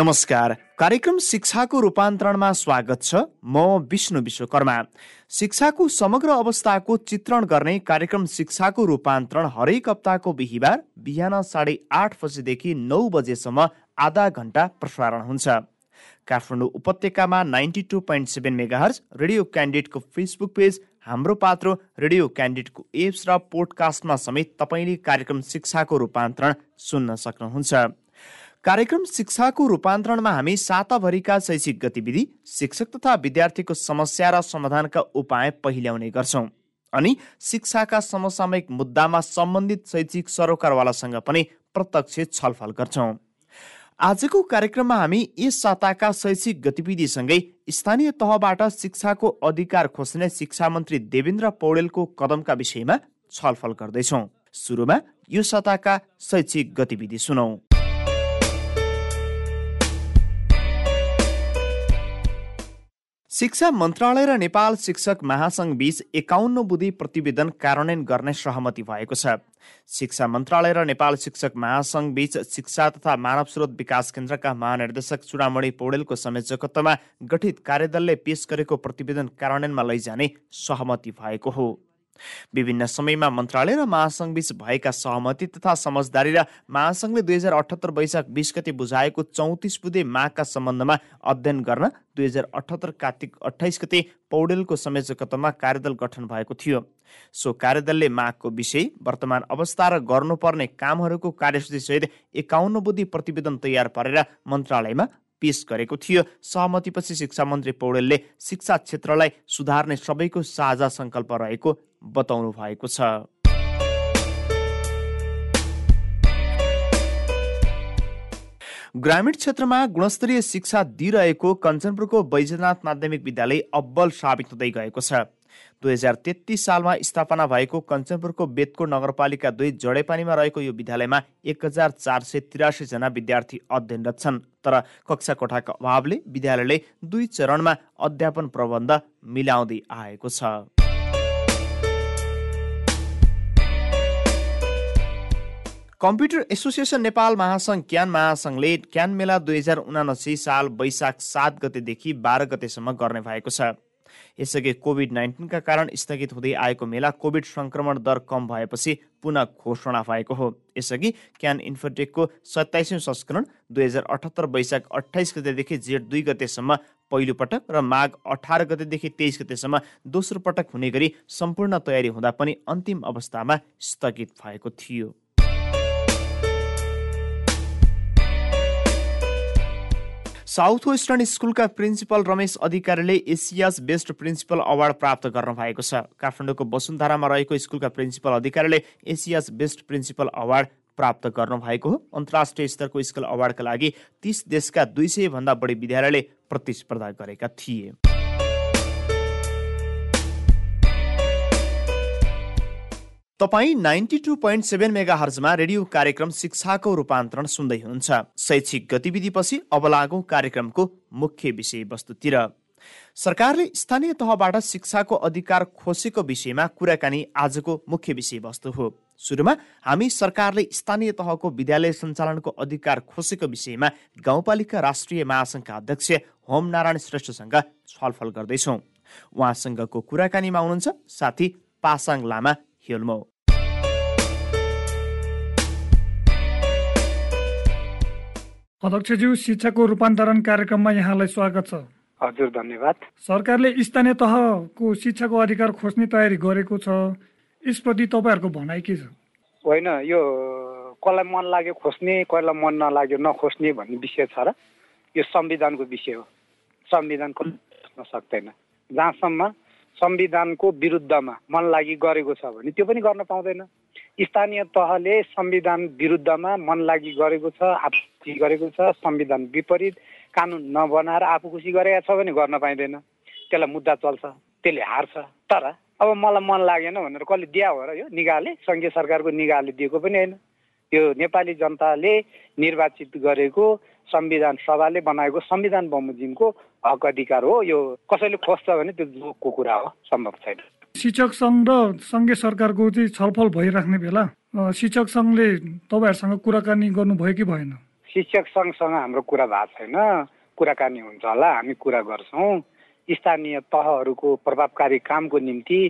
नमस्कार। कार्यक्रम शिक्षाको रूपान्तरणमा स्वागत छ म विष्णु विश्वकर्मा। शिक्षाको समग्र अवस्थाको चित्रण गर्ने कार्यक्रम शिक्षाको रूपान्तरण हरेक हप्ताको बिहिबार बिहान साढे आठ बजेदेखि नौ बजेसम्म आधा घन्टा प्रसारण हुन्छ। काठमाडौँ उपत्यकामा ninety two point seven megahertz radio क्यान्डिडेटको Facebook page Hamro Patro radio क्यान्डिडेटको apps र पोडकास्टमा समेत तपाईँले कार्यक्रम शिक्षाको रूपान्तरण सुन्न सक्नुहुन्छ। कार्यक्रम शिक्षाको रूपान्तरणमा हामी साताभरिका शैक्षिक गतिविधि शिक्षक तथा विद्यार्थीको समस्या र समाधानका उपाय पहिल्याउने गर्छौँ। अनि शिक्षाका समसामयिक मुद्दामा सम्बन्धित शैक्षिक सरोकारवालासँग पनि प्रत्यक्ष छलफल गर्छौँ। आजको कार्यक्रममा हामी यस साताका शैक्षिक गतिविधिसँगै स्थानीय तहबाट शिक्षाको अधिकार खोज्ने शिक्षा मन्त्री देवेन्द्र पौडेलको कदमका विषयमा छलफल गर्दैछौँ। सुरुमा यो साताका शैक्षिक गतिविधि सुनौँ। शिक्षा मन्त्रालय र नेपाल शिक्षक महासङ्घ बीच एकाउन्न बुधि प्रतिवेदन कार्यान्वयन गर्ने सहमति भएको छ। शिक्षा मन्त्रालय र नेपाल शिक्षक महासङ्घ बीच शिक्षा तथा मानव स्रोत विकास केन्द्रका महानिर्देशक चुडामणि पौडेलको संयोजकत्वमा गठित कार्यदलले पेश गरेको प्रतिवेदन कार्यान्वयनमा लैजाने सहमति भएको हो। विभिन्न समयमा मन्त्रालय र महासङ्घबीच भएका सहमति तथा समझदारी र महासङ्घले दुई हजार अठहत्तर वैशाख बिस गति बुझाएको चौतिस बुधे मागका सम्बन्धमा अध्ययन गर्न दुई हजार अठहत्तर कार्तिक अठाइस गते पौडेलको संयोजकत्वमा कार्यदल गठन भएको थियो। सो कार्यदलले मागको विषय वर्तमान अवस्था र गर्नुपर्ने कामहरूको कार्यसूचीसहित एकाउन्न बुद्धि प्रतिवेदन तयार पारेर मन्त्रालयमा पेश गरेको थियो। सहमतिपछि शिक्षा मन्त्री पौडेलले शिक्षा क्षेत्रलाई सुधार्ने सबैको साझा सङ्कल्प रहेको बताउनु भएको छ। ग्रामीण क्षेत्रमा गुणस्तरीय शिक्षा दिइरहेको कञ्चनपुरको बैजनाथ माध्यमिक विद्यालय अब्बल साबित हुँदै गएको छ। दुई हजार तेत्तिस सालमा स्थापना भएको कञ्चनपुरको बेतको नगरपालिका दुई जडेपानीमा रहेको यो विद्यालयमा एक हजार चार सय तिरासीजना विद्यार्थी अध्ययनरत छन्। तर कक्षा कोठाको अभावले विद्यालयले दुई चरणमा अध्यापन प्रबन्ध मिलाउँदै आएको छ। कम्प्युटर एसोसिएसन नेपाल महासङ्घ क्यान महासङ्घले क्यान मेला दुई हजार उनासी साल वैशाख सात गतेदेखि बाह्र गतेसम्म गर्ने भएको छ। यसअघि कोभिड नाइन्टिनका कारण स्थगित हुँदै आएको मेला कोभिड सङ्क्रमण दर कम भएपछि पुनः घोषणा भएको हो। यसअघि क्यान इन्फोटेकको सत्ताइसौँ संस्करण दुई हजार अठहत्तर वैशाख अठाइस गतेदेखि जेठ दुई गतेसम्म पहिलो पटक र माघ अठार गतेदेखि तेइस गतेसम्म दोस्रो पटक हुने गरी सम्पूर्ण तयारी हुँदा पनि अन्तिम अवस्थामा स्थगित भएको थियो। साउथ वेस्टर्न स्कुलका प्रिन्सिपल रमेश अधिकारीले एसियाज बेस्ट प्रिन्सिपल अवार्ड प्राप्त गर्नु भएको छ। काठमाडौँको वसुन्धरामा रहेको स्कुलका प्रिन्सिपल अधिकारीले एसियाज बेस्ट प्रिन्सिपल अवार्ड प्राप्त गर्नु भएको हो। अन्तर्राष्ट्रिय स्तरको स्कुल अवार्डका लागि तीस देशका दुई सय भन्दा बढी विद्यालयले प्रतिस्पर्धा गरेका थिए। तपाईँ ninety two point seven mega हर्जमा radio कार्यक्रम शिक्षाको रूपान्तरण सुन्दै हुनुहुन्छ। शैक्षिक गतिविधिपछि अब लागौँ कार्यक्रमको मुख्य विषयवस्तुतिर। सरकारले स्थानीय तहबाट शिक्षाको अधिकार खोसेको विषयमा कुराकानी आजको मुख्य विषयवस्तु हो। सुरुमा हामी सरकारले स्थानीय तहको विद्यालय सञ्चालनको अधिकार खोसेको विषयमा गाउँपालिका राष्ट्रिय महासङ्घका अध्यक्ष होम नारायण श्रेष्ठसँग छलफल गर्दैछौँ। उहाँसँगको कुराकानीमा हुनुहुन्छ साथी पासाङ लामा हिल्मो अध्यक्षज्यू शिक्षाको रूपान्तरण कार्यक्रममा यहाँलाई स्वागत छ। हजुर धन्यवाद। सरकारले स्थानीय तहको शिक्षाको अधिकार खोज्ने तयारी गरेको छ। यसप्रति तपाईँहरूको भनाइ के छ? होइन यो कसलाई मन लाग्यो खोज्ने कसलाई मन नलाग्यो नखोज्ने भन्ने विषय छ र यो संविधानको विषय हो। संविधान खोज्न सक्दैन। जहाँसम्म संविधानको विरुद्धमा मन लागि गरेको छ भने त्यो पनि गर्न पाउँदैन। स्थानीय तहले संविधान विरुद्धमा मन लागि गरेको छ आफू गरेको छ संविधान विपरीत कानुन नबनाएर आफू खुसी गरेका छ भने गर्न पाइँदैन। त्यसलाई मुद्दा चल्छ त्यसले हार्छ। तर अब मलाई मन लागेन भनेर कसले दिया हो र यो निगाहले सङ्घीय सरकारको निगाहले दिएको पनि होइन। यो नेपाली जनताले निर्वाचित गरेको संविधान सभाले बनाएको संविधान बमोजिमको हक अधिकार हो। यो कसैले खोज्छ भने त्यो जोगको कुरा हो सम्भव छैन। शिक्षक सङ्घ र सङ्घीय सरकारको चाहिँ छलफल भइराख्ने बेला शिक्षक सङ्घले तपाईँहरूसँग कुराकानी गर्नुभयो कि भएन? शिक्षक सङ्घसँग हाम्रो कुरा भएको छैन। कुराकानी हुन्छ होला हामी कुरा गर्छौँ। स्थानीय तहहरूको प्रभावकारी कामको निम्ति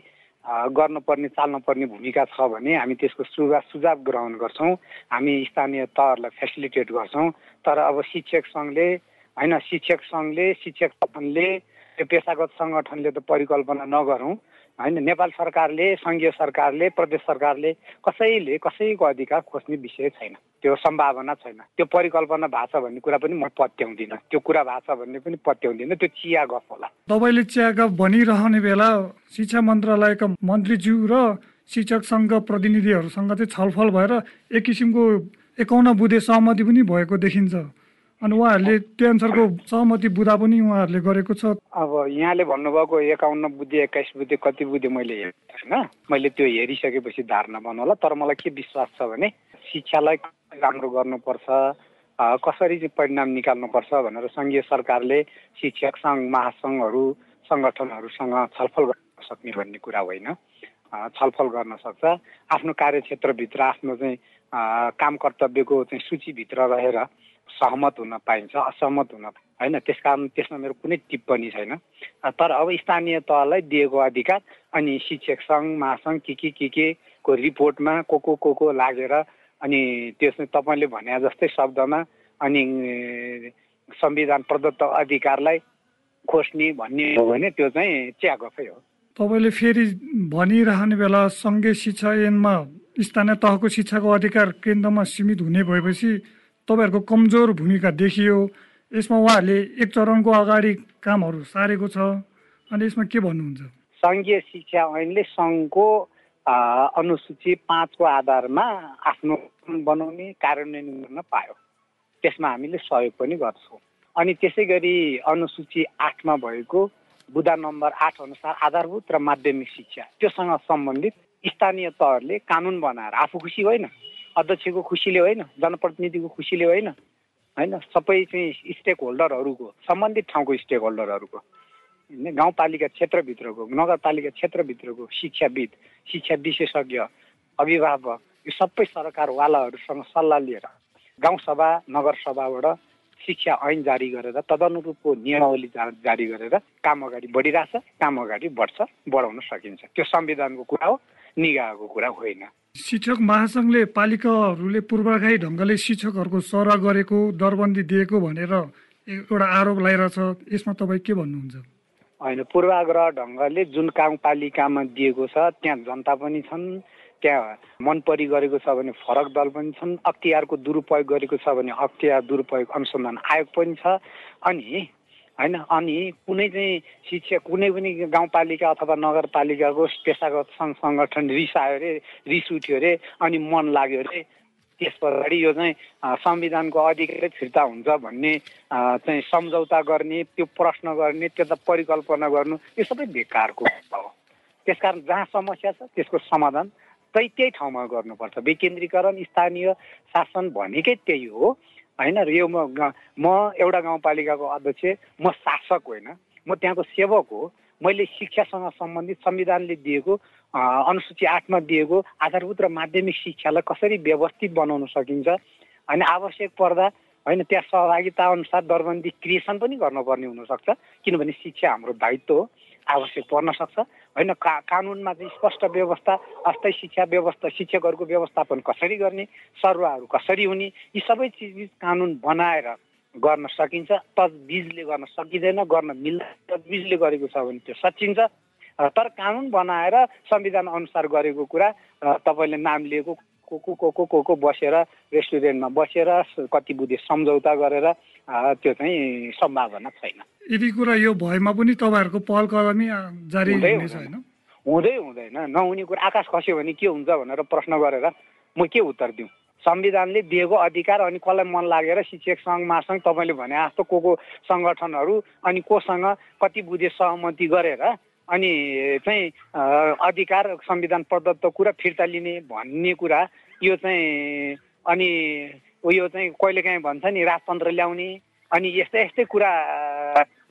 गर्नुपर्ने चाल्नुपर्ने भूमिका छ भने हामी त्यसको सुझाव सुझाव ग्रहण गर्छौँ। हामी स्थानीय तहहरूलाई फेसिलिटेट गर्छौँ। तर अब शिक्षक सङ्घले होइन शिक्षक सङ्घले शिक्षक सङ्घले त्यो पेसागत सङ्गठनले त परिकल्पना नगरौँ। होइन नेपाल सरकारले सङ्घीय सरकारले प्रदेश सरकारले कसैले कसैको अधिकार खोज्ने विषय छैन। त्यो सम्भावना छैन। त्यो परिकल्पना भएको छ भन्ने कुरा पनि म पत्याउँदिनँ। त्यो कुरा भएको छ भन्ने पनि पत्याउँदिनँ। त्यो चिया गफ होला। तपाईँले चिया गफ भनिरहने बेला शिक्षा मन्त्रालयका मन्त्रीज्यू र शिक्षक सङ्घ प्रतिनिधिहरूसँग चाहिँ छलफल भएर एक किसिमको एकाउन्न बुधे सहमति पनि भएको देखिन्छ। अनि उहाँहरूले त्यो अनुसारको सहमति बुधा पनि उहाँहरूले गरेको छ। अब यहाँले भन्नुभएको एकाउन्न बुद्धि एक्काइस बुद्धि कति बुद्धि मैले हेरेको छैन मैले त्यो हेरिसकेपछि धारणा बनाउला। तर मलाई के विश्वास छ भने शिक्षालाई राम्रो गर्नुपर्छ कसरी चाहिँ परिणाम निकाल्नुपर्छ भनेर सङ्घीय सरकारले शिक्षक सङ्घ महासङ्घहरू सङ्गठनहरूसँग छलफल गर्न सक्ने भन्ने कुरा होइन। छलफल गर्न सक्छ। आफ्नो कार्यक्षेत्रभित्र आफ्नो चाहिँ काम कर्तव्यको चाहिँ सूचीभित्र रहेर सहमत हुन पाइन्छ असहमत हुन होइन? त्यस कारण त्यसमा मेरो कुनै टिप्पणी छैन। तर अब स्थानीय तहलाई दिएको अधिकार अनि शिक्षक सङ्घ महासङ्घ के के के के को रिपोर्टमा को को को को लागेर अनि त्यसमा तपाईँले भने जस्तै शब्दमा अनि संविधान प्रदत्त अधिकारलाई खोज्ने भन्ने हो भने त्यो चाहिँ चिया गफै हो। तपाईँले फेरि भनिरहने बेला सङ्घीय शिक्षा ऐनमा स्थानीय तहको शिक्षाको अधिकार केन्द्रमा सीमित हुने भएपछि तपाईँहरूको कमजोर भूमिका देखियो। यसमा उहाँहरूले एक चरणको अगाडि कामहरू सारेको छ। अनि यसमा के भन्नुहुन्छ? सङ्घीय शिक्षा ऐनले सङ्घको अनुसूची पाँचको आधारमा आफ्नो बनाउने कार्यान्वयन गर्न पायो। त्यसमा हामीले सहयोग पनि गर्छौँ। अनि त्यसै गरी अनुसूची आठमा भएको बुधा नम्बर आठ अनुसार आधारभूत र माध्यमिक शिक्षा त्योसँग सम्बन्धित स्थानीय तहहरूले कानुन बनाएर आफू खुसी होइन अध्यक्षको खुसीले होइन जनप्रतिनिधिको खुसीले होइन होइन सबै चाहिँ स्टेक होल्डरहरूको सम्बन्धित ठाउँको स्टेक होल्डरहरूको गाउँपालिका क्षेत्रभित्रको नगरपालिका क्षेत्रभित्रको शिक्षाविद शिक्षा विशेषज्ञ अभिभावक यो सबै सरकारवालाहरूसँग सल्लाह लिएर गाउँसभा नगरसभाबाट शिक्षा ऐन जारी गरेर तदनुरूपको नियमावली जारी गरेर काम अगाडि बढिरहेछ काम अगाडि बढ्छ बढाउन सकिन्छ। त्यो संविधानको कुरा हो निगाहको कुरा होइन। शिक्षक महासङ्घले पालिकाहरूले पूर्वाघाई ढङ्गले शिक्षकहरूको सरह गरेको दरबन्दी दिएको भनेर एउटा आरोप लगाइरहेछ यसमा तपाईँ के भन्नुहुन्छ? होइन पूर्वाग्रह ढङ्गले जुन गाउँपालिकामा दिएको छ त्यहाँ जनता पनि छन् त्यहाँ मन परि गरेको छ भने फरक दल पनि छन् अख्तियारको दुरुपयोग गरेको छ भने अख्तियार दुरुपयोग अनुसन्धान आयोग पनि छ अनि होइन अनि कुनै चाहिँ शिक्षा कुनै पनि गाउँपालिका अथवा नगरपालिकाको पेसागत सङ्घ सङ्गठन रिस आयो अरे रिस उठ्यो अरे अनि मन लाग्यो अरे त्यस पछाडि यो चाहिँ संविधानको अधिकारै फिर्ता हुन्छ भन्ने चाहिँ सम्झौता गर्ने त्यो प्रश्न गर्ने त्यो त परिकल्पना गर्नु यो सबै बेकारको हो। त्यसकारण जहाँ समस्या छ त्यसको समाधान त्यही त्यही ठाउँमा गर्नुपर्छ। विकेन्द्रीकरण स्थानीय शासन भनेकै त्यही हो होइन? र यो म म एउटा गाउँपालिकाको अध्यक्ष म शासक होइन म त्यहाँको सेवक हो। मैले शिक्षासँग सम्बन्धित संविधानले दिएको अनुसूची आठमा दिएको आधारभूत र माध्यमिक शिक्षालाई कसरी व्यवस्थित बनाउन सकिन्छ अनि आवश्यक पर्दा होइन त्यहाँ सहभागिता अनुसार दरबन्दी क्रिएसन पनि गर्नुपर्ने हुनसक्छ किनभने शिक्षा हाम्रो दायित्व हो आवश्यक पर्न सक्छ। होइन का कानुनमा चाहिँ स्पष्ट व्यवस्था अस्थायी शिक्षा व्यवस्था शिक्षकहरूको व्यवस्थापन कसरी गर्ने सरुवाहरू कसरी हुने यी सबै चिज कानुन बनाएर गर्न सकिन्छ तजबिजले गर्न सकिँदैन गर्न मिल्दैन तजबिजले गरेको छ भने त्यो सचिन्छ। तर कानुन बनाएर संविधान अनुसार गरेको कुरा तपाईँले नाम लिएको को को को को को को बसेर रेस्टुरेन्टमा बसेर कति बुधे सम्झौता गरेर त्यो चाहिँ सम्भावना छैन। यदि कुरा यो भएमा पनि तपाईँहरूको पहल कदमी जारी होइन? हुँदै हुँदैन। नहुने कुरा आकाश खस्यो भने के हुन्छ भनेर प्रश्न गरेर म के उत्तर दिउँ? संविधानले दिएको अधिकार अनि कसलाई मन लागेर शिक्षक सङ्घ महासङ्घ तपाईँले भने जस्तो को को सङ्गठनहरू अनि कोसँग कति बुझे सहमति गरेर अनि चाहिँ अधिकार संविधान प्रदत्त कुरा फिर्ता लिने भन्ने कुरा यो चाहिँ अनि उयो चाहिँ कहिलेकाहीँ भन्छ नि राजतन्त्र ल्याउने अनि यस्तै यस्तै कुरा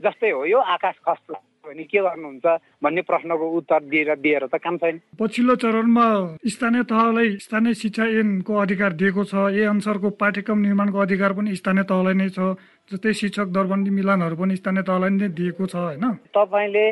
जस्तै हो यो आकाश खस्दो भने के गर्नुहुन्छ भन्ने प्रश्नको उत्तर दिएर दिएर त काम छैन। पछिल्लो चरणमा स्थानीय तहलाई स्थानीय शिक्षा ऐनको अधिकार दिएको छ ए अनुसारको पाठ्यक्रम निर्माणको अधिकार पनि स्थानीय तहलाई नै छ जस्तै शिक्षक दरबन्दी मिलानहरू पनि स्थानीय तहलाई नै दिएको छ होइन? तपाईँले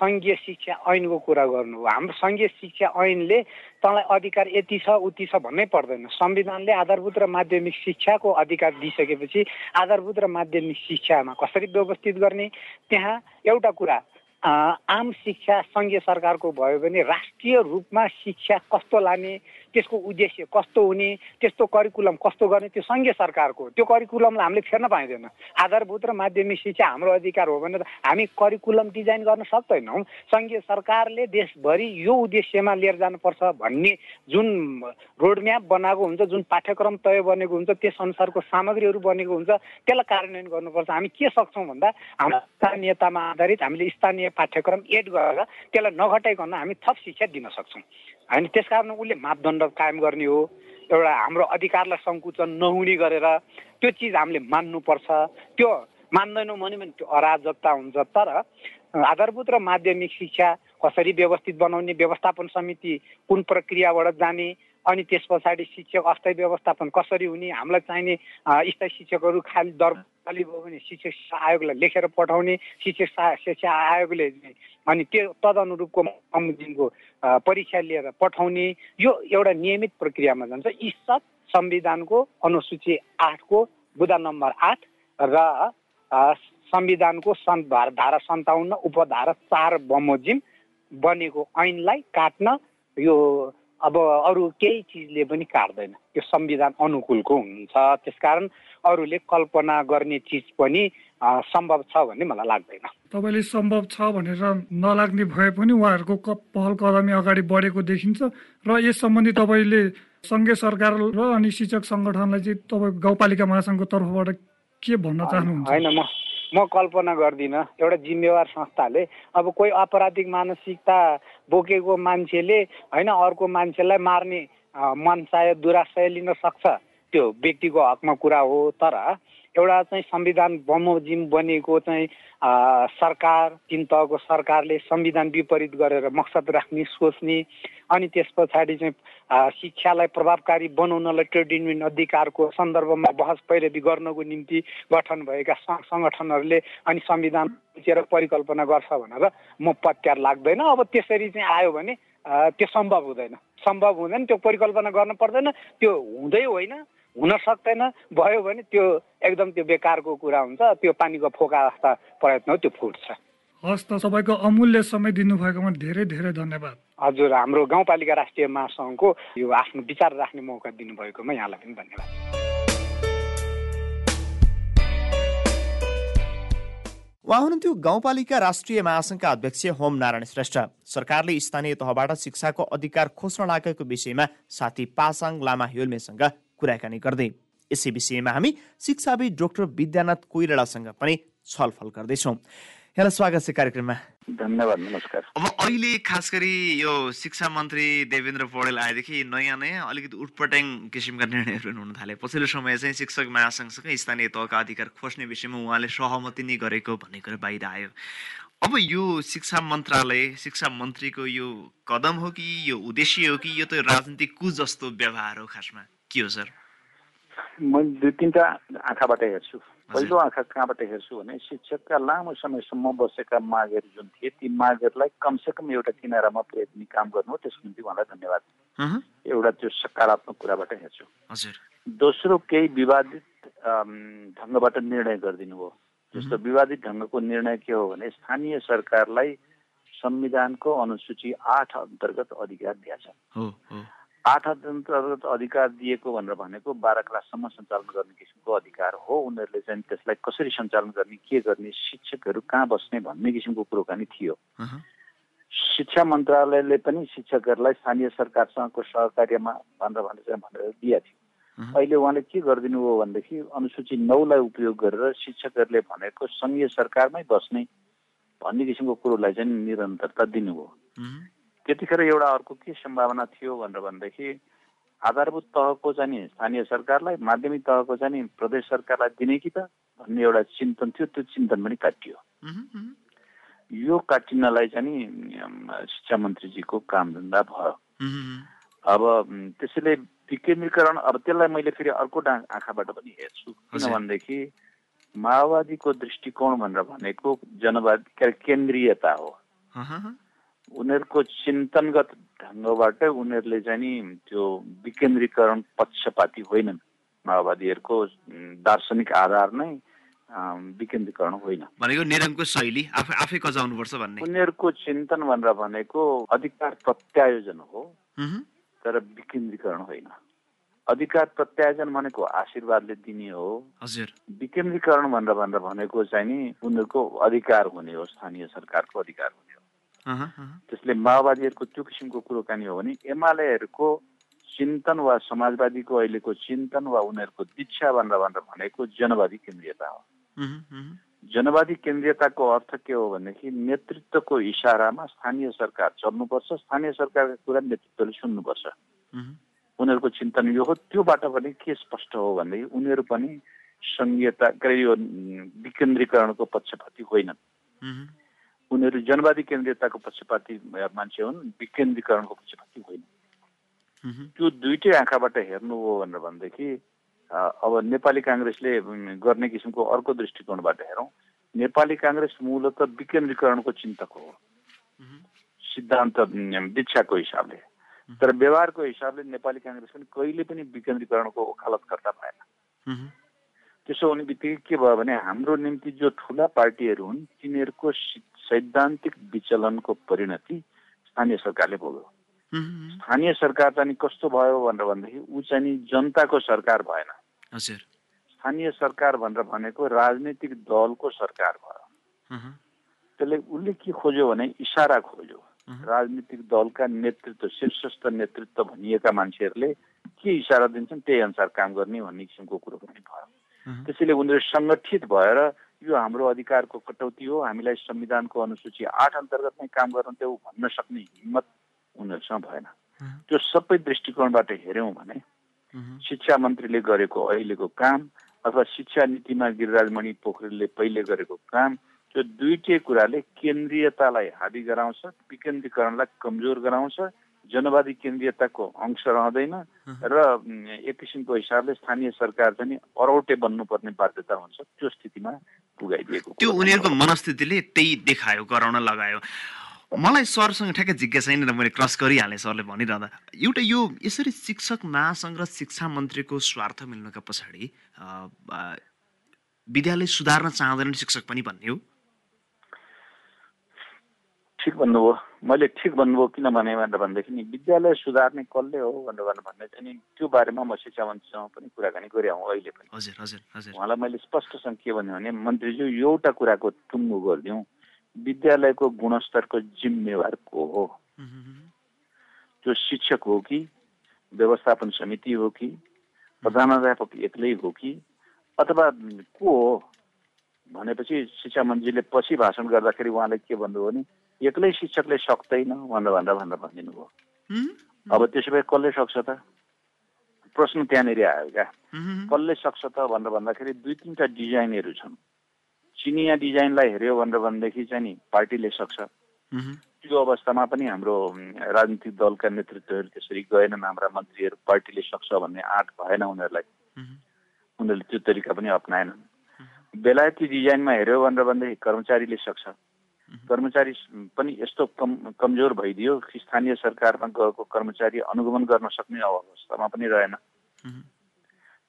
सङ्घीय शिक्षा ऐनको कुरा गर्नु हो हाम्रो सङ्घीय शिक्षा ऐनले तँलाई अधिकार यति छ उति छ भन्नै पर्दैन। संविधानले आधारभूत र माध्यमिक शिक्षाको अधिकार दिइसकेपछि आधारभूत र माध्यमिक शिक्षामा कसरी व्यवस्थित गर्ने? त्यहाँ एउटा कुरा आम शिक्षा सङ्घीय सरकारको भयो भने राष्ट्रिय रूपमा शिक्षा कस्तो लाने? त्यसको उद्देश्य कस्तो हुने त्यस्तो करिकुलम कस्तो गर्ने त्यो सङ्घीय सरकारको त्यो करिकुलमलाई हामीले फेर्न पाइँदैन। आधारभूत र माध्यमिक शिक्षा हाम्रो अधिकार हो भने हामी करिकुलम डिजाइन गर्न सक्दैनौँ। सङ्घीय सरकारले देशभरि यो उद्देश्यमा लिएर जानुपर्छ भन्ने जुन रोडम्याप बनाएको हुन्छ जुन पाठ्यक्रम तय बनेको हुन्छ त्यस अनुसारको सामग्रीहरू बनेको हुन्छ त्यसलाई कार्यान्वयन गर्नुपर्छ। हामी के सक्छौँ भन्दा हाम्रो स्थानीयतामा आधारित हामीले स्थानीय पाठ्यक्रम एड गरेर त्यसलाई नघटाइकन हामी थप शिक्षा दिन सक्छौँ। होइन त्यस कारण उसले मापदण्ड कायम गर्ने हो। एउटा हाम्रो अधिकारलाई सङ्कुचन नहुने गरेर त्यो चिज हामीले मान्नुपर्छ। त्यो मान्दैनौँ भने पनि त्यो अराजकता हुन्छ। तर आधारभूत र माध्यमिक शिक्षा कसरी व्यवस्थित बनाउने व्यवस्थापन समिति कुन प्रक्रियाबाट जाने अनि त्यस पछाडि शिक्षक अस्थायी व्यवस्थापन कसरी हुने हामीलाई चाहिने स्थायी शिक्षकहरू खालि दर भयो भने शिक्षक शिक्षा आयोगलाई लेखेर पठाउने शिक्षक शिक्षा आयोगले अनि त्यो तदनुरूपको बमोजिमको परीक्षा लिएर पठाउने यो एउटा नियमित प्रक्रियामा जान्छ। यी सब संविधानको अनुसूची आठको बुधा नम्बर आठ र संविधानको सन् धारा सन्ताउन्न उपधारा चार बमोजिम बनेको ऐनलाई काट्न यो अब अरू केही चिजले पनि काट्दैन। त्यो संविधान अनुकूलको हुन्छ। त्यसकारण अरूले कल्पना गर्ने चिज पनि सम्भव छ भन्ने मलाई लाग्दैन। तपाईँले सम्भव छ भनेर नलाग्ने भए पनि उहाँहरूको पहल कदमी अगाडि बढेको देखिन्छ र यस सम्बन्धी तपाईँले सङ्घीय सरकार र अनि शिक्षक सङ्गठनलाई चाहिँ तपाईँ गाउँपालिका महासङ्घको तर्फबाट के भन्न चाहनुहुन्छ? होइन म म कल्पना गर्दिनँ। एउटा जिम्मेवार संस्थाले। अब कोही अपराधिक मानसिकता बोकेको मान्छेले होइन अर्को मान्छेलाई मार्ने मनसाय दुराशय लिन सक्छ। त्यो व्यक्तिको हकमा कुरा हो तर एउटा चाहिँ संविधान बमोजिम बनेको चाहिँ सरकार तिन तहको सरकारले संविधान विपरीत गरेर मकसद राख्ने सोच्ने अनि त्यस पछाडि चाहिँ शिक्षालाई प्रभावकारी बनाउनलाई ट्रेड युनियन अधिकारको सन्दर्भमा बहस पैरवी गर्नको निम्ति गठन भएका सङ्गठनहरूले अनि संविधान बुझेर परिकल्पना गर्छ भनेर म पत्यार लाग्दैन। अब त्यसरी चाहिँ आयो भने त्यो सम्भव हुँदैन। सम्भव हुँदैन त्यो परिकल्पना गर्न पर्दैन त्यो हुँदै होइन। हुन सक्दैन। भयो भने त्यो एकदम त्यो बेकारको कुरा हुन्छ त्यो पानीको फोका जस्ता प्रयत्न हो त्यो फुट्छ। हस् त सबैको अमूल्य समय दिनुभएकोमा धेरै धेरै धन्यवाद। हजुर हाम्रो गाउँपालिका राष्ट्रिय महासङ्घको यो आफ्नो विचार राख्ने मौका दिनुभएकोमा यहाँलाई पनि धन्यवाद। उहाँ हुनुहुन्थ्यो गाउँपालिका राष्ट्रिय महासङ्घका अध्यक्ष होम नारायण श्रेष्ठ। सरकारले स्थानीय तहबाट शिक्षाको अधिकार खोज्न लागेको विषयमा साथी पासाङ लामा हिल्मेसँग कुराकानी गर्दै यसै विषयमा हामी शिक्षाविद डाक्टर विद्यानाथ कोइरालासँग पनि छलफल गर्दैछौँ। यहाँलाई स्वागत छ कार्यक्रममा। धन्यवाद नमस्कार। अब अहिले खास गरी यो शिक्षा मन्त्री देवेन्द्र पौडेल आएदेखि नयाँ नयाँ अलिकति उटपट्याङ किसिमका निर्णयहरू हुन थाले। पछिल्लो समय चाहिँ शिक्षक महासङ्घसँगै स्थानीय तहका अधिकार खोज्ने विषयमा उहाँले सहमति नै गरेको भन्ने कुरा बाहिर आयो। अब यो शिक्षा मन्त्रालय शिक्षा मन्त्रीको यो कदम हो कि यो उद्देश्य हो कि यो त राजनीतिक कु जस्तो व्यवहार हो खासमा? के हो सर? म दुई तिनवटा आँखाबाट हेर्छु। पहिलो आँखा कहाँबाट हेर्छु भने शिक्षकका लामो समयसम्म बसेका मागहरू जुन थिए ती मागहरूलाई कमसेकम एउटा किनारामा पुर्याइदिने काम गर्नु हो त्यसको निम्ति उहाँलाई धन्यवाद। एउटा त्यो सकारात्मक कुराबाट हेर्छु। दोस्रो केही विवादित ढङ्गबाट निर्णय गरिदिनु हो। जस्तो विवादित ढङ्गको निर्णय के हो भने स्थानीय सरकारलाई संविधानको अनुसूची आठ अन्तर्गत अधिकार दिएछ। आठ अन्तर्गत अधिकार दिएको भनेर भनेको बाह्र क्लाससम्म सञ्चालन गर्ने किसिमको अधिकार हो। उनीहरूले चाहिँ त्यसलाई कसरी सञ्चालन गर्ने के गर्ने शिक्षकहरू कहाँ बस्ने भन्ने किसिमको कुरोकानी थियो। शिक्षा मन्त्रालयले पनि शिक्षकहरूलाई स्थानीय सरकारसँगको सहकार्यमा भनेर भनेर भनेर दिएको थियो। अहिले उहाँले के गरिदिनु हो भनेदेखि अनुसूची नौलाई उपयोग गरेर शिक्षकहरूले भनेको सङ्घीय सरकारमै बस्ने भन्ने किसिमको कुरोलाई चाहिँ निरन्तरता दिनुभयो त्यतिखेर एउटा अर्को के सम्भावना थियो भनेर भनेदेखि आधारभूत तहको चाहिँ स्थानीय सरकारलाई माध्यमिक तहको चाहिँ प्रदेश सरकारलाई दिने कि त भन्ने एउटा चिन्तन थियो त्यो चिन्तन पनि काटियो। यो काटिनलाई चाहिँ नि शिक्षा मन्त्रीजीको कामधन्दा भयो। अब त्यसैले विकेन्द्रीकरण अब त्यसलाई मैले फेरि अर्को आँखाबाट पनि हेर्छु। किनभनेदेखि माओवादीको दृष्टिकोण भनेर भनेको जनवाद केन्द्रीयता हो। उनीहरूको चिन्तनगत ढङ्गबाट उनीहरूले चाहिँ नि त्यो विकेन्द्रीकरण पक्षपाती होइनन्। माओवादीहरूको दार्शनिक आधार नै विकेन्द्रीकरण होइन भनेको निरङ्कुश शैली आफै आफै कजाउनुपर्छ भन्ने। उनीहरूको चिन्तन भनेर भनेको अधिकार प्रत्यायोजन हो तर विकेन्द्रीकरण होइन। अधिकार प्रत्यायोजन भनेको आशीर्वादले दिने हो। हजुर। विकेन्द्रीकरण भनेर भनेर भनेको चाहिँ नि उनीहरूको अधिकार हुने हो स्थानीय सरकारको अधिकार हुने हो। त्यसले माओवादीहरूको त्यो किसिमको कुरोकानी हो भने एमालेहरूको चिन्तन वा समाजवादीको अहिलेको चिन्तन वा उनीहरूको दीक्षा भनेर भनेर भनेको जनवादी केन्द्रीयता हो। उम्, जनवादी केन्द्रीयताको अर्थ के हो भनेदेखि नेतृत्वको इसारामा स्थानीय सरकार चल्नुपर्छ स्थानीय सरकारका कुरा नेतृत्वले सुन्नुपर्छ। उनीहरूको चिन्तन यो हो त्योबाट पनि के स्पष्ट हो भनेदेखि उनीहरू पनि सङ्घीयता के अरे यो विकेन्द्रीकरणको पक्षपाती होइनन्। उनीहरू जनवादी केन्द्रीयताको पक्षपाती मान्छे हुन् विकेन्द्रीकरणको पक्षपाती होइन। त्यो दुइटै आँखाबाट हेर्नु हो भनेर भनेदेखि अब नेपाली काङ्ग्रेसले गर्ने किसिमको अर्को दृष्टिकोणबाट हेरौँ। नेपाली काङ्ग्रेस मूलत विकेन्द्रीकरणको चिन्तक हो। सिद्धान्त दीक्षाको हिसाबले। तर व्यवहारको हिसाबले नेपाली काङ्ग्रेस पनि कहिले पनि विकेन्द्रीकरणको वकालतकर्ता भएन त्यसो हुने बित्तिकै के भयो भने हाम्रो निम्ति जो ठुला पार्टीहरू हुन् तिनीहरूको सैद्धान्तिक विचलनको परिणति स्थानीय सरकारले भोग्यो। स्थानीय सरकार चाहिँ कस्तो भयो भनेर भनेदेखि ऊ चाहिँ जनताको सरकार भएन। हजुर। स्थानीय सरकार भनेर भनेको राजनैतिक दलको सरकार भयो। त्यसले उसले के खोज्यो भने इसारा खोज्यो। राजनीतिक दलका नेतृत्व शीर्षस्थ नेतृत्व भनिएका मान्छेहरूले के इसारा दिन्छन् त्यही अनुसार काम गर्ने भन्ने किसिमको कुरो पनि भयो। त्यसैले उनीहरू सङ्गठित भएर यो हाम्रो अधिकारको कटौती हो। हामीलाई संविधानको अनुसूची आठ अन्तर्गत नै काम गर्न देऊ भन्न सक्ने हिम्मत उनीहरूसँग भएन। त्यो सबै दृष्टिकोणबाट हेऱ्यौँ भने शिक्षा मन्त्रीले गरेको अहिलेको काम अथवा शिक्षा नीतिमा गिरिराजमणि पोखरेलले पहिले गरेको काम त्यो दुइटै कुराले केन्द्रीयतालाई हाबी गराउँछ विकेन्द्रीकरणलाई कमजोर गराउँछ जनवादी केन्द्रीयताको अंश रहँदैन र एक किसिमको हिसाबले स्थानीय सरकार चाहिँ नि अरौटे बन्नुपर्ने बाध्यता हुन्छ त्यो स्थितिमा पुगाइदिएको त्यो उनीहरूको। मनस्थितिले त्यही देखायो गराउन लगायो। मलाई सरसँग ठ्याक्कै जिज्ञासा यहाँनिर मैले क्रस गरिहालेँ सरले भनिरहँदा। एउटा यो यसरी शिक्षक महासङ्घ र शिक्षा मन्त्रीको स्वार्थ मिल्नुका पछाडि विद्यालय सुधार्न चाहँदैनन् शिक्षक पनि भन्ने हो। ठिक भन्नुभयो। मैले ठिक भन्नुभयो किन भने भनेर भनेदेखि नि विद्यालय सुधार्ने कसले हो भनेर भनेर भन्ने चाहिँ नि त्यो बारेमा म शिक्षा मन्त्रीसँग पनि कुराकानी गरिआउँ अहिले पनि। हजुर हजुर हजुर। उहाँलाई मैले स्पष्टसँग के भन्यो भने मन्त्रीज्यू एउटा कुराको टुङ्गो गरिदिउँ। विद्यालयको गुणस्तरको जिम्मेवार को हो? त्यो शिक्षक हो कि व्यवस्थापन समिति हो कि प्रधानाध्यापक एक्लै हो कि अथवा को हो? भनेपछि शिक्षा मन्त्रीले पछि भाषण गर्दाखेरि उहाँले के भन्नुभयो भने एक्लै शिक्षकले सक्दैन भनेर भनेर भनेर भनिदिनु भयो अब त्यसो भए कसले सक्छ त? प्रश्न त्यहाँनिर आयो क्या। कसले सक्छ त भनेर भन्दाखेरि दुई तिनवटा डिजाइनहरू छन्। चिनिया डिजाइनलाई हेऱ्यो भनेर भनेदेखि चाहिँ नि पार्टीले सक्छ। त्यो अवस्थामा पनि हाम्रो राजनीतिक दलका नेतृत्वहरू त्यसरी गएनन् हाम्रा मन्त्रीहरू पार्टीले सक्छ भन्ने आँट भएन उनीहरूलाई। उनीहरूले त्यो तरिका पनि अप्नाएनन्। बेलायती डिजाइनमा हेऱ्यो भनेर भनेदेखि कर्मचारीले सक्छ। कर्मचारी पनि यस्तो कम कमजोर भइदियो कि स्थानीय सरकारमा गएको कर्मचारी अनुगमन गर्न सक्ने अवस्थामा पनि रहेन।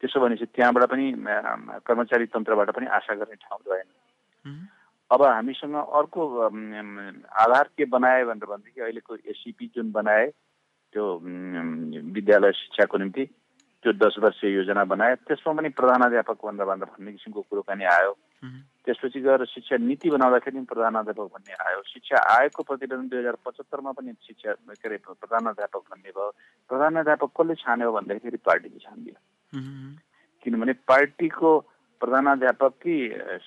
त्यसो भनेपछि त्यहाँबाट पनि कर्मचारी तन्त्रबाट पनि आशा गर्ने ठाउँ रहेन अब हामीसँग अर्को आधार के बनाए भनेर भनेदेखि अहिलेको एसिपी जुन बनाए त्यो विद्यालय शिक्षाको निम्ति त्यो दस वर्षीय योजना बनाए त्यसमा पनि प्रधानाध्यापक भनेर भनेर भन्ने किसिमको कुरो पनि आयो। त्यसपछि गएर शिक्षा नीति बनाउँदाखेरि प्रधानाध्यापक भन्ने आयो। शिक्षा आयोगको प्रतिवेदन दुई हजार पचहत्तरमा पनि शिक्षा के अरे प्रधानाध्यापक भन्ने भयो। प्रधानाध्यापक कसले छान्यो भन्दाखेरि पार्टीले छानिदियो। किनभने पार्टीको प्रधानाध्यापक कि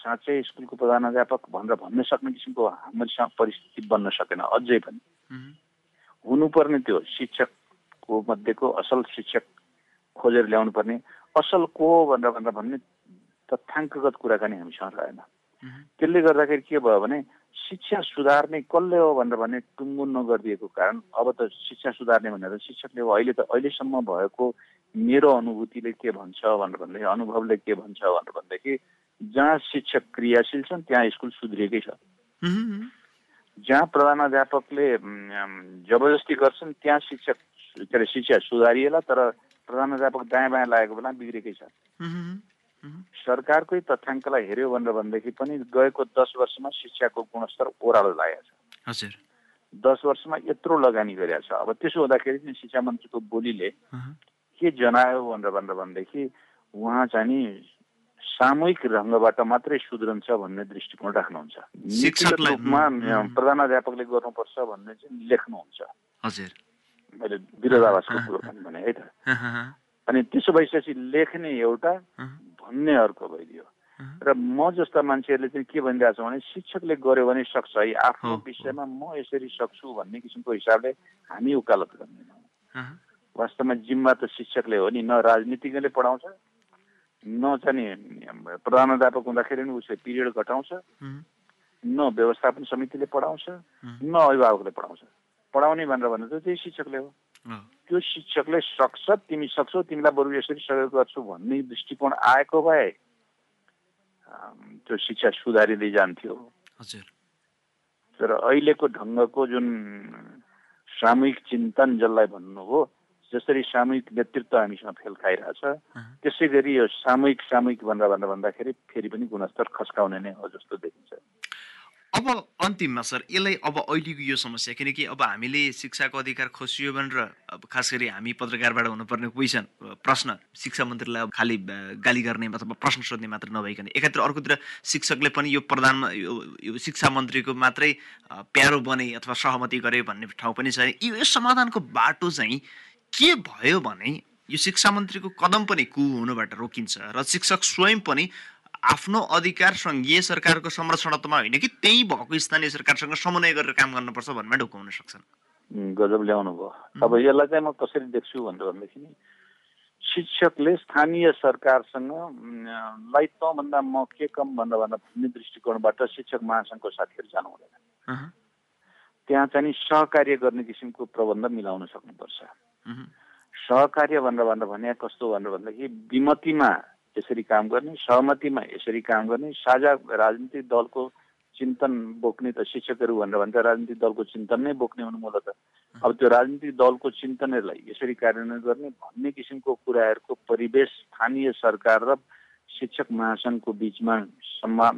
साँच्चै स्कुलको प्रधानाध्यापक भनेर भन्न सक्ने किसिमको हामीसँग परिस्थिति बन्न सकेन अझै पनि। हुनुपर्ने त्यो शिक्षकको मध्येको असल शिक्षक खोजेर ल्याउनु पर्ने असल को भनेर भनेर भन्ने तथ्याङ्कगत कुराकानी हामीसँग रहेन त्यसले गर्दाखेरि के भयो भने शिक्षा सुधार्ने कसले हो भनेर भने टुङ्गो नगरिदिएको कारण अब त शिक्षा सुधार्ने भनेर शिक्षकले अहिले त अहिलेसम्म भएको मेरो अनुभूतिले के भन्छ भनेर भन्दाखेरि अनुभवले के भन्छ भनेर भन्दाखेरि जहाँ शिक्षक क्रियाशील छन् त्यहाँ स्कुल सुध्रिएकै छ। जहाँ प्रधानाध्यापकले जबरजस्ती गर्छन् त्यहाँ शिक्षक के अरे शिक्षा सुधारिएला तर प्रधानाध्यापक दायाँ बायाँ लागेको बेला बिग्रेकै छ। सरकारकै तथ्याङ्कलाई हेऱ्यो भनेर भनेदेखि पनि गएको दस वर्षमा शिक्षाको गुणस्तर ओह्रालो लागेको छ। हजुर। दस वर्षमा यत्रो लगानी गरेका छ। अब त्यसो हुँदाखेरि चाहिँ शिक्षा मन्त्रीको बोलीले के जनायो भनेर भनेर भनेदेखि उहाँ चाहिँ नि सामूहिक ढङ्गबाट मात्रै सुध्रन्छ भन्ने दृष्टिकोण राख्नुहुन्छ। नीतिगत रूपमा प्रधानाध्यापकले गर्नुपर्छ भन्ने चाहिँ लेख्नुहुन्छ। हजुर। मैले विरोधाभासको कुरो पनि भने है त। अनि त्यसो भइसकेपछि लेख्ने एउटा भन्ने अर्को भइदियो। र म जस्ता मान्छेहरूले चाहिँ के भनिरहेको छ भने शिक्षकले गर्यो भने सक्छ। है आफ्नो विषयमा म यसरी सक्छु भन्ने किसिमको हिसाबले हामी उकालत गर्दैनौँ वास्तवमा जिम्मा त शिक्षकले हो नि न राजनीतिज्ञले पढाउँछ न चाहिँ प्रधानाध्यापक हुँदाखेरि पनि उसले पिरियड घटाउँछ न व्यवस्थापन समितिले पढाउँछ न अभिभावकले पढाउँछ। पढाउने भनेर भन्दा त त्यही शिक्षकले हो। त्यो शिक्षकले सक्छ तिमी सक्छौ तिमीलाई बरु यसरी सहयोग गर्छु भन्ने दृष्टिकोण आएको भए त्यो शिक्षा सुधारिँदै जान्थ्यो। तर अहिलेको ढङ्गको जुन सामूहिक चिन्तन जसलाई भन्नु हो जसरी सामूहिक नेतृत्व हामीसँग फेल खाइरहेछ त्यसै गरी यो सामूहिक सामूहिक भनेर भनेर भन्दाखेरि फेरि पनि गुणस्तर खस्काउने नै हो जस्तो देखिन्छ। अब अन्तिममा सर यसलाई अब अहिलेको यो समस्या किनकि अब हामीले शिक्षाको अधिकार खोसियो भनेर अब खास गरी हामी पत्रकारबाट हुनुपर्ने क्वेसन प्रश्न शिक्षा मन्त्रीलाई खालि गाली गर्ने अथवा प्रश्न सोध्ने मात्र नभइकन एकातिर अर्कोतिर शिक्षकले पनि यो प्रधान यो शिक्षा मन्त्रीको मात्रै प्यारो बने अथवा सहमति गरे भन्ने ठाउँ पनि छ यो समाधानको बाटो चाहिँ के भयो भने यो शिक्षा मन्त्रीको कदम पनि कु हुनुबाट रोकिन्छ र शिक्षक स्वयं पनि आफ्नो अधिकार सङ्घीय सरकारको संरक्षणत्वमा होइन कि त्यही भएको स्थानीय सरकारसँग समन्वय गरेर काम गर्नुपर्छ भन्ने ढुकाउन सक्छन्? गजब ल्याउनु भयो। अब यसलाई चाहिँ म कसरी देख्छु भनेर भनेदेखि शिक्षकले स्थानीय सरकारसँग लाई तँभन्दा म के कम भनेर भनेर भन्ने दृष्टिकोणबाट शिक्षक महासङ्घको साथीहरू जानु हुँदैन। त्यहाँ चाहिँ सहकार्य गर्ने किसिमको प्रबन्ध मिलाउन सक्नुपर्छ। सहकार्य भनेर भनेर भने कस्तो भनेर भन्दाखेरि विमतिमा यसरी काम गर्ने सहमतिमा यसरी काम गर्ने साझा राजनीतिक दलको चिन्तन बोक्ने त शिक्षकहरू भनेर भन्छ राजनीतिक दलको चिन्तन नै बोक्ने हुनु मूलत अब त्यो राजनीतिक दलको चिन्तनहरूलाई यसरी कार्यान्वयन गर्ने भन्ने किसिमको कुराहरूको परिवेश स्थानीय सरकार र शिक्षक महासङ्घको बिचमा सम्भा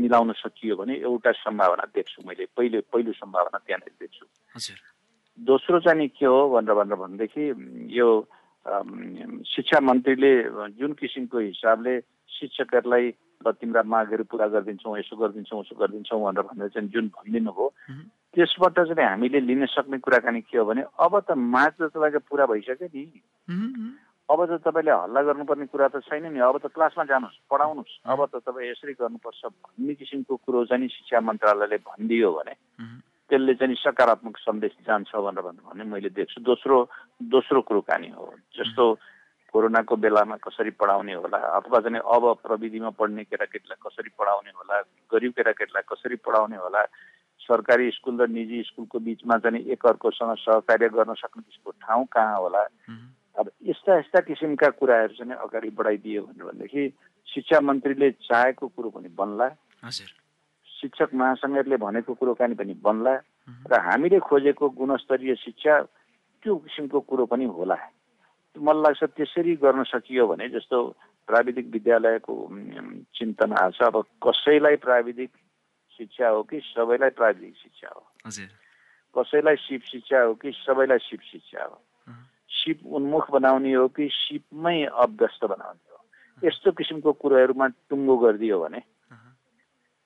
मिलाउन सकियो भने एउटा सम्भावना देख्छु मैले। पहिले पहिलो सम्भावना त्यहाँनिर देख्छु। दोस्रो चाहिँ के हो भनेर भनेर भनेदेखि यो शिक्षा मन्त्रीले जुन किसिमको हिसाबले शिक्षकहरूलाई तिम्रा मागहरू पुरा गरिदिन्छौँ यसो गरिदिन्छौँ उसो गरिदिन्छौँ भनेर भनेर चाहिँ जुन भनिदिनु भयो त्यसबाट चाहिँ हामीले लिन सक्ने कुराकानी के हो भने अब त माग त तपाईँको पुरा भइसक्यो नि। अब त तपाईँले हल्ला गर्नुपर्ने कुरा त छैन नि। अब त क्लासमा जानुहोस् पढाउनुहोस्। अब त तपाईँ यसरी गर्नुपर्छ भन्ने किसिमको कुरो चाहिँ शिक्षा मन्त्रालयले भनिदियो भने त्यसले चाहिँ सकारात्मक सन्देश जान्छ भनेर भने मैले देख्छु। दोस्रो दोस्रो कुरो कहानी हो। जस्तो कोरोनाको बेलामा कसरी पढाउने होला अथवा चाहिँ अब प्रविधिमा पढ्ने केटाकेटीलाई कसरी पढाउने होला गरिब केटाकेटीलाई कसरी पढाउने होला सरकारी स्कुल र निजी स्कुलको बिचमा चाहिँ एकअर्कोसँग सहकार्य गर्न सक्ने किसिमको ठाउँ कहाँ होला? अब यस्ता यस्ता किसिमका कुराहरू चाहिँ अगाडि बढाइदियो भनेदेखि शिक्षा मन्त्रीले चाहेको कुरो पनि बन्ला। शिक्षक महासङ्घहरूले भनेको कुरोकानी पनि बन्ला र हामीले खोजेको गुणस्तरीय शिक्षा त्यो किसिमको कुरो पनि होला। मलाई लाग्छ त्यसरी गर्न सकियो भने जस्तो प्राविधिक विद्यालयको चिन्तन आएको छ अब कसैलाई प्राविधिक शिक्षा हो कि सबैलाई प्राविधिक शिक्षा हो? कसैलाई सिप शिक्षा हो कि सबैलाई सिप शिक्षा हो? सिप उन्मुख बनाउने हो कि सिपमै अभ्यस्त बनाउने हो? यस्तो किसिमको कुरोहरूमा टुङ्गो गरिदियो भने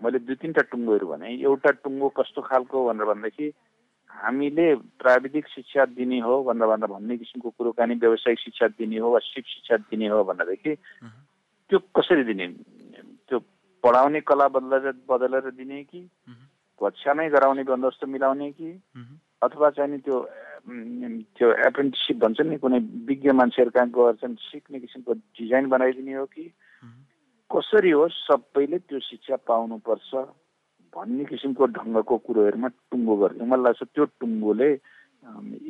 मैले दुई तिनवटा टुङ्गोहरू भने एउटा टुङ्गो कस्तो खालको भनेर भन्दाखेरि हामीले प्राविधिक शिक्षा दिने हो भनेर भन्दा भन्ने किसिमको कुरोकानी व्यावसायिक शिक्षा दिने हो वा सिप शिक्षा दिने हो भनेदेखि त्यो कसरी दिने? त्यो पढाउने कला बदलेर बदलेर दिने कि कक्षा नै गराउने बन्दोबस्त मिलाउने कि अथवा चाहिँ नि त्यो त्यो एप्रेन्टिसिप भन्छ नि कुनै विज्ञ मान्छेहरू कहाँ गएर चाहिँ सिक्ने किसिमको डिजाइन बनाइदिने हो कि कसरी होस् सबैले त्यो शिक्षा पाउनुपर्छ भन्ने किसिमको ढङ्गको कुरोहरूमा टुङ्गो गर्छ। मलाई लाग्छ त्यो टुङ्गोले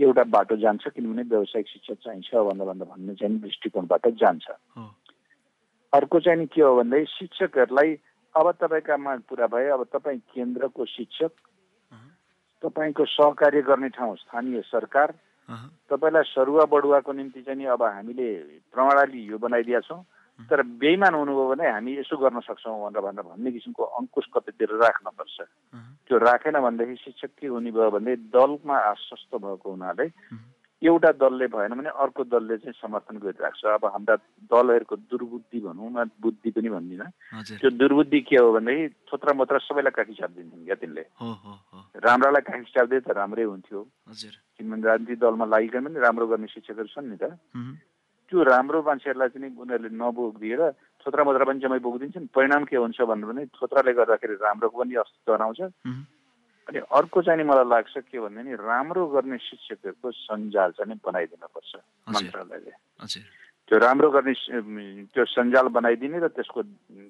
एउटा बाटो जान्छ किनभने व्यावसायिक शिक्षा चाहिन्छ भन्दा भन्दा भन्ने चाहिँ दृष्टिकोणबाट जान्छ। अर्को चाहिँ के हो भन्दै शिक्षकहरूलाई अब तपाईँकामा कुरा भयो अब तपाईँ केन्द्रको शिक्षक तपाईँको सहकार्य गर्ने ठाउँ स्थानीय सरकार तपाईँलाई सरुवा बढुवाको निम्ति चाहिँ अब हामीले प्रणाली यो बनाइदिएका छौँ। तर बेइमान हुनुभयो भने हामी यसो गर्न सक्छौँ भनेर भनेर भन्ने किसिमको अङ्कुश कतैतिर राख्नुपर्छ त्यो राखेन भनेदेखि शिक्षक के हुने भयो भने दलमा आश्वस्त भएको हुनाले एउटा दलले भएन भने अर्को दलले चाहिँ समर्थन गरिरहेको छ अब हाम्रा दलहरूको दुर्बुद्धि भनौँ न बुद्धि पनि भन्दिनँ। त्यो दुर्बुद्धि के हो भनेदेखि थोत्रा मोत्रा सबैलाई काठी छापिदिन्छन् क्या तिनले। राम्रालाई काठी छापिदिए त राम्रै हुन्थ्यो। किनभने राजनीतिक दलमा लागिकन पनि राम्रो गर्ने शिक्षकहरू छन् नि त। त्यो राम्रो मान्छेहरूलाई चाहिँ उनीहरूले नबोकिदिएर थोत्रा मोत्रा पनि जम्मै बोकिदिन्छन्। परिणाम के हुन्छ भन्नु भने थोत्राले गर्दाखेरि राम्रोको पनि अस्तित्व हराउँछ अनि अर्को चाहिँ मलाई लाग्छ के भन्दा नि राम्रो गर्ने शिक्षकहरूको सञ्जाल चाहिँ बनाइदिनुपर्छ मन्त्रालयले। त्यो राम्रो गर्ने त्यो सञ्जाल बनाइदिने र त्यसको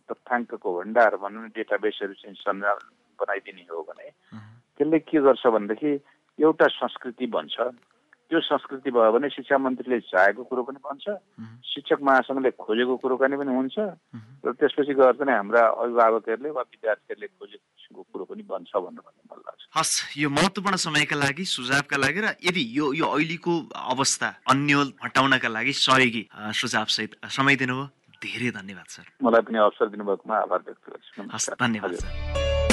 तथ्याङ्कको भण्डार भनौँ न डेटाबेसहरू चाहिँ सञ्जाल बनाइदिने हो भने त्यसले के गर्छ भनेदेखि एउटा संस्कृति बन्छ। त्यो संस्कृति भयो भने शिक्षा मन्त्रीले चाहेको कुरो पनि भन्छ। शिक्षक महासङ्घले खोजेको कुरो पनि हुन्छ। र त्यसपछि गएर चाहिँ हाम्रा अभिभावकहरूले वा विद्यार्थीहरूले खोजेको कुरो पनि बन्छ भनेर भन्ने मलाई लाग्छ। हस् यो महत्त्वपूर्ण समयका लागि सुझावका लागि र यदि यो यो अहिलेको अवस्था अन्यल हटाउनका लागि सहयोगी सुझावसहित समय दिनुभयो। धेरै धन्यवाद सर। मलाई पनि अवसर दिनुभएकोमा आभार व्यक्त गर्छु। हस् धन्यवाद सर।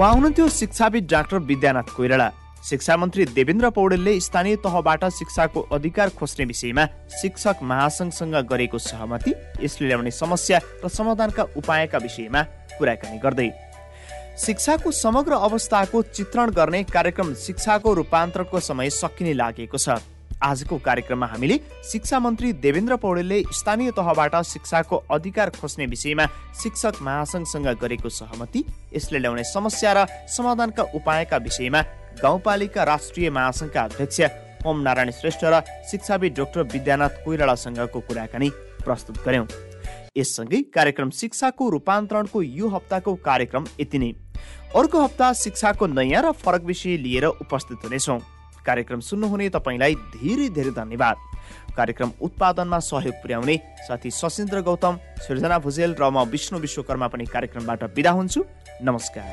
उहाँ हुनुहुन्थ्यो शिक्षाविद डाक्टर विद्यानाथ कोइराला। शिक्षा मन्त्री देवेन्द्र पौडेलले स्थानीय तहबाट शिक्षाको अधिकार खोज्ने विषयमा शिक्षक महासंघसँग गरेको सहमति यसले ल्याउने समस्या र समाधानका उपायका विषयमा कुराकानी गर्दै। शिक्षाको समग्र अवस्थाको चित्रण गर्ने कार्यक्रम शिक्षाको रूपान्तरको समय सकिने लागेको छ। आजको कार्यक्रममा हामीले शिक्षा मन्त्री देवेन्द्र पौडेलले स्थानीय तहबाट शिक्षाको अधिकार खोज्ने विषयमा शिक्षक महासंघसँग गरेको सहमति यसले ल्याउने समस्या र समाधानका उपायका विषयमा गाउँपालिका राष्ट्रिय महासंघका अध्यक्ष ओम नारायण श्रेष्ठ र शिक्षाविद डाक्टर विद्यानाथ कोइरालासँगको कुराकानी प्रस्तुत गर्यौं। यससँगै कार्यक्रम शिक्षाको रूपान्तरणको यो हप्ताको कार्यक्रम यति नै। अर्को हप्ता शिक्षाको नयाँ र फरक विषय लिएर उपस्थित हुनेछौँ। कार्यक्रम सुन्नुहुने तपाईँलाई धेरै धेरै धन्यवाद। कार्यक्रम उत्पादनमा सहयोग पुर्याउने साथी सशिन्द्र गौतम सृजना भुजेल र म विष्णु विश्वकर्मा पनि कार्यक्रमबाट बिदा हुन्छु। नमस्कार।